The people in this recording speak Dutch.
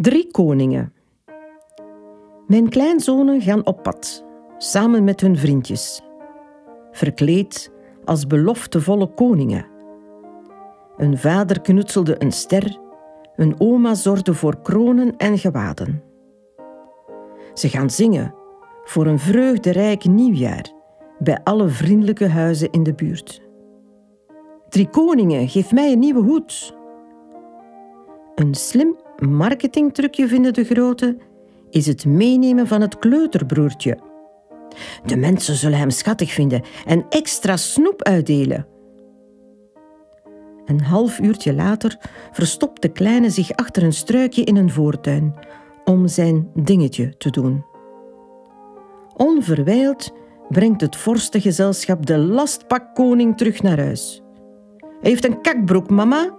Drie koningen. Mijn kleinzonen gaan op pad, samen met hun vriendjes, verkleed als beloftevolle koningen. Een vader knutselde een ster, een oma zorgde voor kronen en gewaden. Ze gaan zingen voor een vreugderijk nieuwjaar bij alle vriendelijke huizen in de buurt. Drie koningen, geef mij een nieuwe hoed. Een slim marketingtrucje vinden de grote is het meenemen van het kleuterbroertje. De mensen zullen hem schattig vinden en extra snoep uitdelen. Een half uurtje later verstopt de kleine zich achter een struikje in een voortuin om zijn dingetje te doen. Onverwijld brengt het vorstengezelschap de lastpakkoning terug naar huis. Hij heeft een kakbroek, mama,